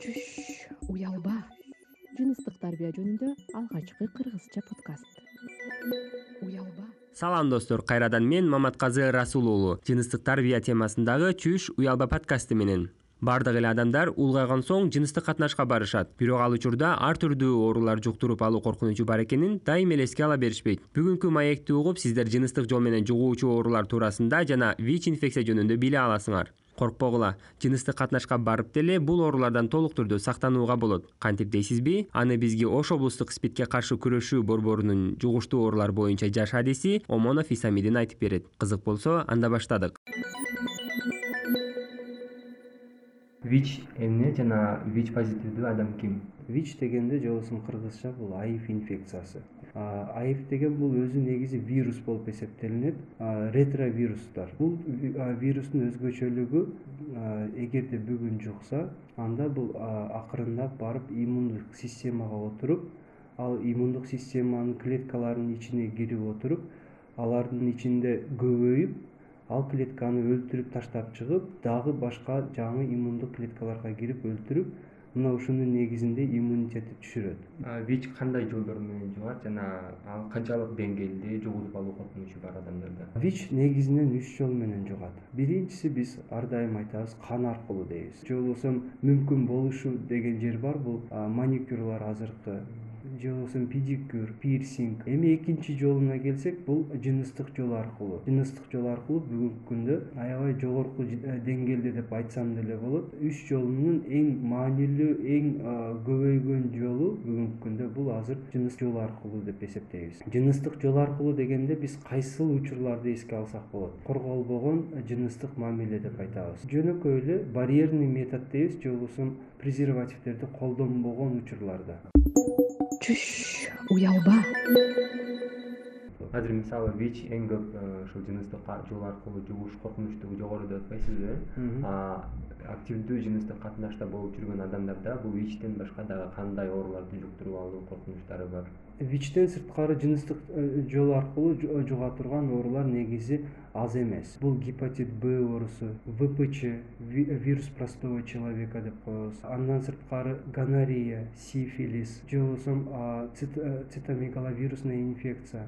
чүш уялба. жыныстык тарбия жөнүндө алгачкы кыргызча подкаст. Уялба. Салам достор. Кайрадан мен маматказы расул уулу жыныстык тарбия темасындагы чүш уялба подкасты менен. Баардык эле адамдар улгайган соң жыныстык катнашка барышат. Бирок ал учурда ар түрдүү оорулар жуктуруп алуу коркунучу бар экенин дайыма эле эске ала беришпейт. Бүгүнкү маекти угуп сиздер жыныстык жол менен жугуучу оорулар туурасында жана вич инфекция жөнүндө биле аласыңар коркпогула. Жыныстык катнашка барып деле бул оорулардан толук түрдө сактанууга болот. Кантип дейсизби? Аны бизге ош облустук спидке каршы күрөшүү борборунун жугуштуу оорулар боюнча жаш адиси омонов исамидин айтып берет. Кызык болсо анда баштадык вич эмне жана вич позитивдүү адам ким? Вич дегенде жобосун кыргызча бул аив инфекциясы. Аив деген бул өзү негизи вирус болуп эсептелинет. Ретровирустар. Бул вирустун өзгөчөлүгү эгерде бүгүн жукса анда бул акырындап барып иммундук системага отуруп ал иммундук системанын клеткаларынын ичине кирип отуруп алардын ичинде көбөйүп ал клетканы өлтүрүп таштап чыгып дагы башка жаңы иммундук клеткаларга кирип өлтүрүп мына ушунун негизинде иммунитетти түшүрөт. Вич кандай жолдор менен жугат жана ал канчалык деңгээлде жугузуп алуу коркунучу бар адамдарда? Вич негизинен үч жол менен жугат. Биринчиси биз ар дайым айтабыз кан аркылуу дейбиз. Же болбосо мүмкүн болушу деген жер бар бул маникюрлар азыркы же болбосо педикюр пирсинг. Эми экинчи жолуна келсек бул жыныстык жол аркылуу. Жыныстык жол аркылуу бүгүнкү күндө аябай жогорку э, деңгээлде деп айтсам деле болот. Үч жолунун эң маанилүү эң көбөйгөн жолу бүгүнкү күндө бул азыр жыныстык жол аркылуу деп эсептейбиз. Жыныстык жол аркылуу дегенде биз кайсыл учурларды эске алсак болот? Корголбогон жыныстык мамиле деп айтабыз. Жөнөкөй эле барьерный метод дейбиз же болбосо презервативдерди колдонбогон учурларда чүш уялба. Азыр мисалы вич эң көп э, ушул жыныстык жол аркылуу жугуш коркунучтугу жогору деп атпайсызбы активдүү жыныстык катнашта болуп жүргөн адамдарда бул вичтен башка дагы кандай ооруларды жуктуруп алуу коркунучтары бар? Вичтен сырткары жыныстык э, жол аркылуу жуга турган оорулар негизи аз эмес. Бул гепатит б оорусу впч вирус простого человека деп коебуз андан сырткары гонорея сифилис же болбосо э, цитомегаловирусная инфекция.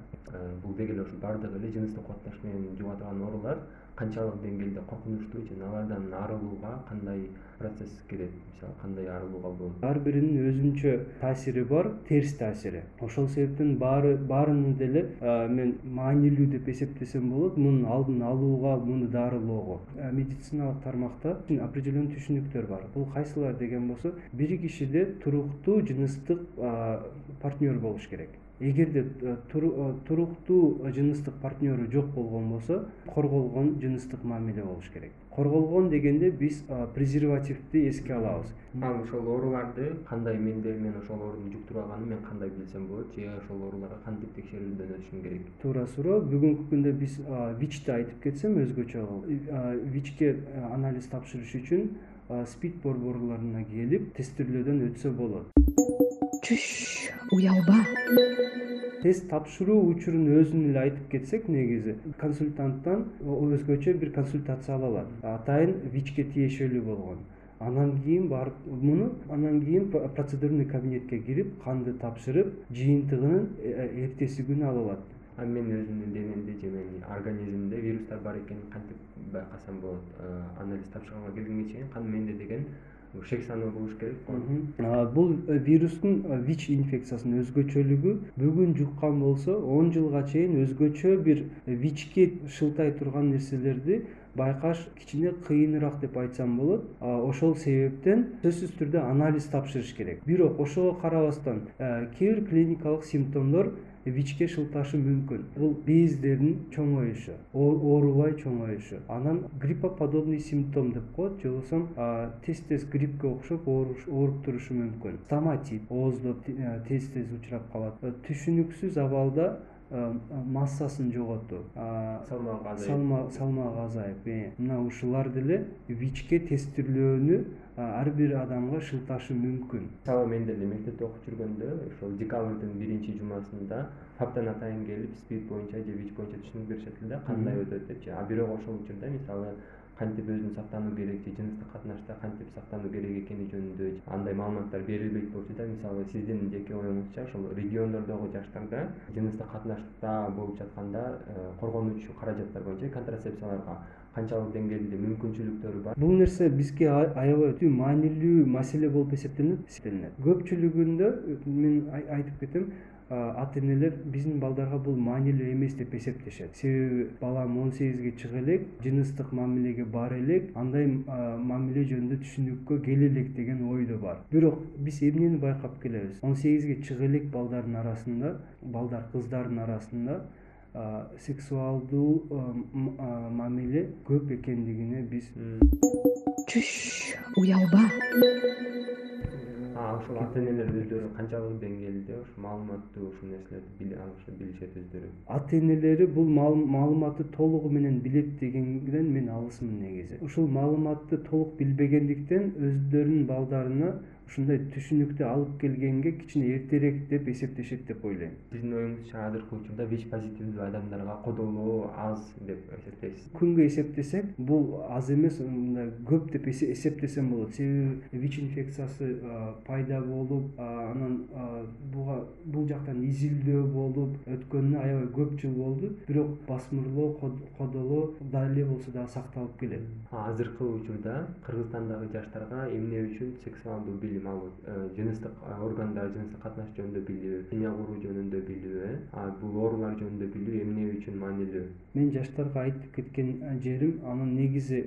Бул деги эле ушу баардыгы эле жыныстык катнаш менен жуга турган оорулар канчалык деңгээлде коркунучтуу жана алардан арылууга кандай процесс керек? Мисалы кандай арылууга болот? Ар биринин өзүнчө таасири бар терс таасири. Ошол себептен баары баарыны деле мен маанилүү деп эсептесем болот мунун алдын алууга муну дарылоого. Медициналык тармакта определенный түшүнүктөр бар. Бул кайсылар деген болсо бир кишиде туруктуу жыныстык партнер болуш керек эгерде э, э, туруктуу жыныстык партнеру жок болгон болсо корголгон жыныстык мамиле болуш керек. Корголгон дегенде биз презервативди эске алабыз. Ал ошол ооруларды кандай менде мен ошол ооруну жуктуруп алганын мен кандай билсем болот же ошол ооруларга кантип текшерүүдөн өтүшүм керек? Туура суроо бүгүнкү күндө биз вичти айтып кетсем өзгөчө кылып вичке э, анализ тапшырыш үчүн спид борборлоруна келип тестирлөөдөн өтсө болот. Чүш уялба. Тест тапшыруу учурун өзүн эле айтып кетсек негизи консультанттан өзгөчө бир консультация ала алат атайын вичке тиешелүү болгон. Анан кийин барып муну анан кийин процедурный кабинетке кирип канды тапшырып жыйынтыгын э, э, эртеси күнү ала алат а мен өзүмдүн денемде же менин организмимде вирустар бар экенин кантип байкасам болот анализ тапшырганга келгенге чейин каны менде деген шек саноо болуш керек го бул э, вирустун э, вич инфекциясынын өзгөчөлүгү бүгүн жуккан болсо он жылга чейин өзгөчө бир э, вичке шылтай турган нерселерди байкаш кичине кыйыныраак деп айтсам болот. Ошол себептен сөзсүз түрдө анализ тапшырыш керек. Бирок ошого карабастан кээ бир клиникалык симптомдор вичке шылташы мүмкүн. Бул бездердин чоңоюшу оорубай чоңоюшу. Анан гриппоподобный симптом деп коет же болбосо тез тез гриппке окшоп ооруп турушу мүмкүн. Стоматит ооздо тез тез учурап калат. Түшүнүксүз абалда массасын жоготуу салмагы азайып. салмагы азайып э, мына ушулар деле вичке тестирлөөнү ар бир адамга шылташы мүмкүн. Мисалы мен деле мектепте окуп жүргөндө ошол декабрдын биринчи жумасында фаптан атайын келип спид боюнча же вич боюнча түшүнүк беришет эле да кандай өтөт депчи. А бирок ошол учурда мисалы кантип өзүн сактануу керек же жыныстык катнашта кантип сактануу керек экени жөнүндө андай маалыматтар берилбейт болчу да мисалы сиздин жеке оюңузча ошол региондордогу жаштарда жыныстык катнашта болуп жатканда э, коргонуучу каражаттар боюнча контрацепцияларга канчалык деңгээлде мүмкүнчүлүктөрү бар. Бул нерсе бизге аябай маанилүү маселе болуп эсептелет көпчүлүгүндө мен айтып кетем ата энелер биздин балдарга бул маанилүү эмес деп эсептешет. Себеби балам он сегизге чыга элек жыныстык мамилеге бара элек андай мамиле жөнүндө түшүнүккө келе элек деген ойдо бар. Бирок биз эмнени байкап келебиз? Он сегизге чыга элек балдардын арасында балдар кыздардын арасында сексуалдуу мамиле көп экендигине биз чүш уялба. Ошол ата энелер өздөрү канчалык деңгээлде ушу маалыматтуу ушул нерселерди биле алышат билишет өздөрү? Ата энелери бул маалыматты толугу менен билет дегенден мен алысмын негизи. Ушул маалыматты толук билбегендиктен өздөрүнүн балдарына ушундай түшүнүктү алып келгенге кичине эртерээк деп эсептешет деп ойлойм. Сиздин оюңузча азыркы учурда вич позитивдүү адамдарга кодолоо аз деп эсептейсиз. Күнгө эсептесек бул аз эмес мындай көп деп эсептесем болот. Себеби вич инфекциясы пайда болуп анан буга бул жактан изилдөө болуп өткөнүнө аябай көп жыл болду. Бирок басмырлоо кодолоо дал эле болсо дагы сакталып келет. Азыркы учурда кыргызстандагы жаштарга эмне үчүн сексуалдуу билим ал э, жыныстык органдар жыныстык катнаш жөнүндө билүү семья куруу жөнүндө билүү э бул оорулар жөнүндө билүү эмне үчүн маанилүү? Мен жаштарга айтып кеткен жерим анын негизи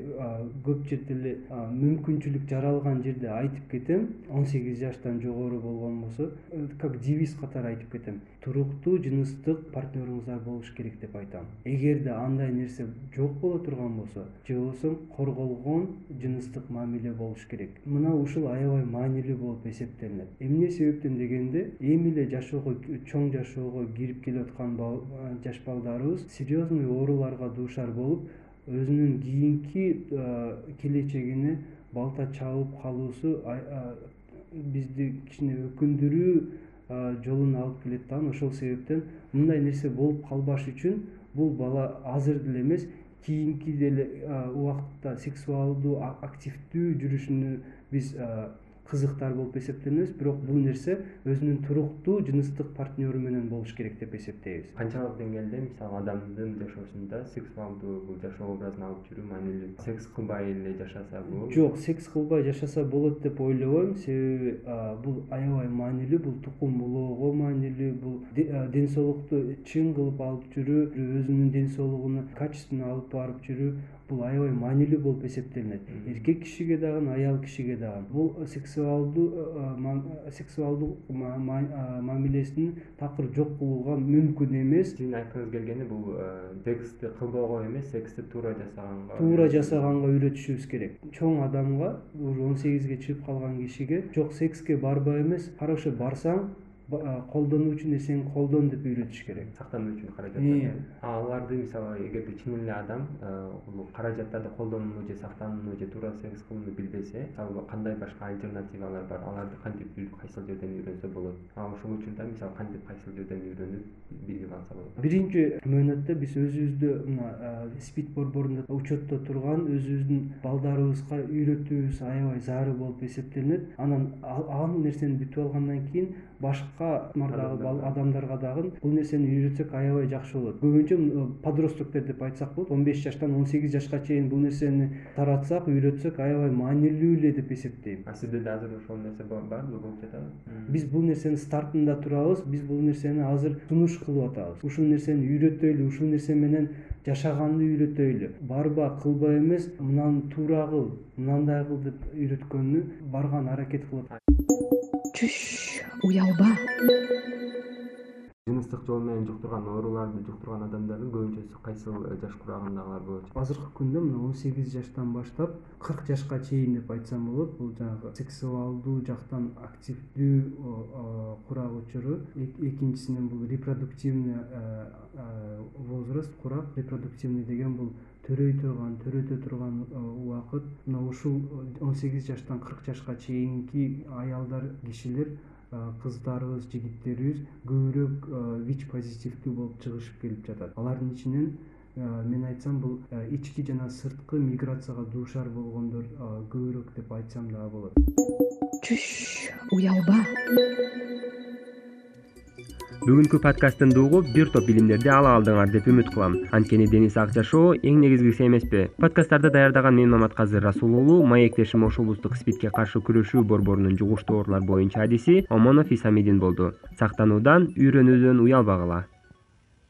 көп жерде эле мүмкүнчүлүк жаралган жерде айтып кетем. Он сегиз жаштан жогору болгон болсо э, как девиз катары айтып кетем. Туруктуу жыныстык партнеруңуздар болуш керек деп айтам. Эгерде андай нерсе жок боло турган болсо же болбосо корголгон жыныстык мамиле болуш керек. Мына ушул аябай маанилүү болуп эмне себептен дегенде эми эле жашоого чоң жашоого кирип келеаткан жаш балдарыбыз серьезный ооруларга дуушар болуп өзүнүн кийинки келечегине балта чабып калуусу бизди кичине өкүндүрүү жолуна алып келет дагы ошол себептен мындай нерсе болуп калбаш үчүн бул бала азыр деле эмес кийинки деле убакытта сексуалдуу активдүү жүрүшүнө биз кызыктар болуп эсептенебиз бирок бул нерсе өзүнүн туруктуу жыныстык партнеру менен болуш керек деп эсептейбиз. Канчалык деңгээлде мисалы адамдын жашоосунда сексуалдуу бул жашоо образын алып жүрүү маанилүү. Секс кылбай эле жашаса болобу жок секс кылбай жашаса болот деп ойлобойм себеби бул аябай маанилүү бул тукум булоого маанилүү бул ден соолукту чың кылып алып жүрүү өзүнүн ден соолугуна качественно алып барып жүрүү бул аябай маанилүү болуп эсептелинет. Эркек кишиге дагы аял кишиге дагы. Бул сексуалдуу э, э, сексуалдуу мамилесин такыр жок кылууга мүмкүн эмес. Сиздин айткыңыз келгени бул э, сексти кылбоого эмес сексти туура жасаганга туура жасаганга үйрөтүшүбүз керек. Чоң адамга уже он сегизге чыгып калган кишиге жок секске барбай эмес. Хорошо барсаң колдонуучу нерсеңи колдон деп үйрөтүш керек. Сактануу үчүн каражат аларды мисалы эгерде чын эле адам бул каражаттарды колдонууну же сактанууну же туура секс кылууну билбесе мисалы кандай башка альтернативалар бар? Аларды кантип кайсыл жерден үйрөнсө болот? Ошол учурда мисалы кантип кайсыл жерден үйрөнүп билип алса болот? Биринчи мөөнөттө биз өзүбүздү мына спид борборунда учетто турган өзүбүздүн балдарыбызга үйрөтүүбүз аябай зарыл болуп эсептелинет. Анан ал нерсени бүтүп алгандан кийин башка мардагы адамдарга дагы бул нерсени үйрөтсөк аябай жакшы болот. Көбүнчө подростоктор деп айтсак болот он беш жаштан он сегиз жашка чейин бул нерсени таратсак үйрөтсөк аябай маанилүү эле деп эсептейм. А сизде да азыр ошол нерсе барбы болуп жатабы? Биз бул нерсенин стартында турабыз биз бул нерсени азыр сунуш кылып атабыз. Ушул нерсени үйрөтөлү ушул нерсе менен жашаганды үйрөтөлү барба кылба эмес мынаны туура кыл мындай кыл деп үйрөткөнү барган аракет кылып чүш уялба жыныстык жол менен жуктурган ооруларды жуктурган адамдардын көбүнчөсү кайсыл э, жаш курагындагылар болот азыркы күндө мына он сегиз жаштан баштап кырк жашка чейин деп айтсам болот бул жанагы сексуалдуу жактан активдүү курак учуру экинчисинен бул репродуктивный э, э, возраст курак репродуктивный деген бул төрөй турган төрөтө турган убакыт. Мына ушул он сегиз жаштан кырк жашка чейинки аялдар кишилер кыздарыбыз жигиттерибиз көбүрөөк вич позитивдүү болуп чыгышып келип жатат. Алардын ичинен мен айтсам бул ички жана сырткы миграцияга дуушар болгондор көбүрөөк деп айтсам дагы болот. Түш уялба бүгүнкү подкасттымды угуп бир топ билимдерди ала алдыңар деп үмүт кылам анткени денис ак жашоо эң негизгиси эмеспи. Подкасттарды даярдаган мен маматказы расул уулу маектешим ош облустук спидке каршы күрөшүү борборунун жугуштуу оорулар боюнча адиси омонов исамидин болду. Сактануудан үйрөнүүдөн уялбагыла.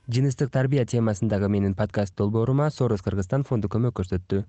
Жыныстык тарбия темасындагы менин подкаст долбоорума сорос кыргызстан фонду көмөк көрсөттү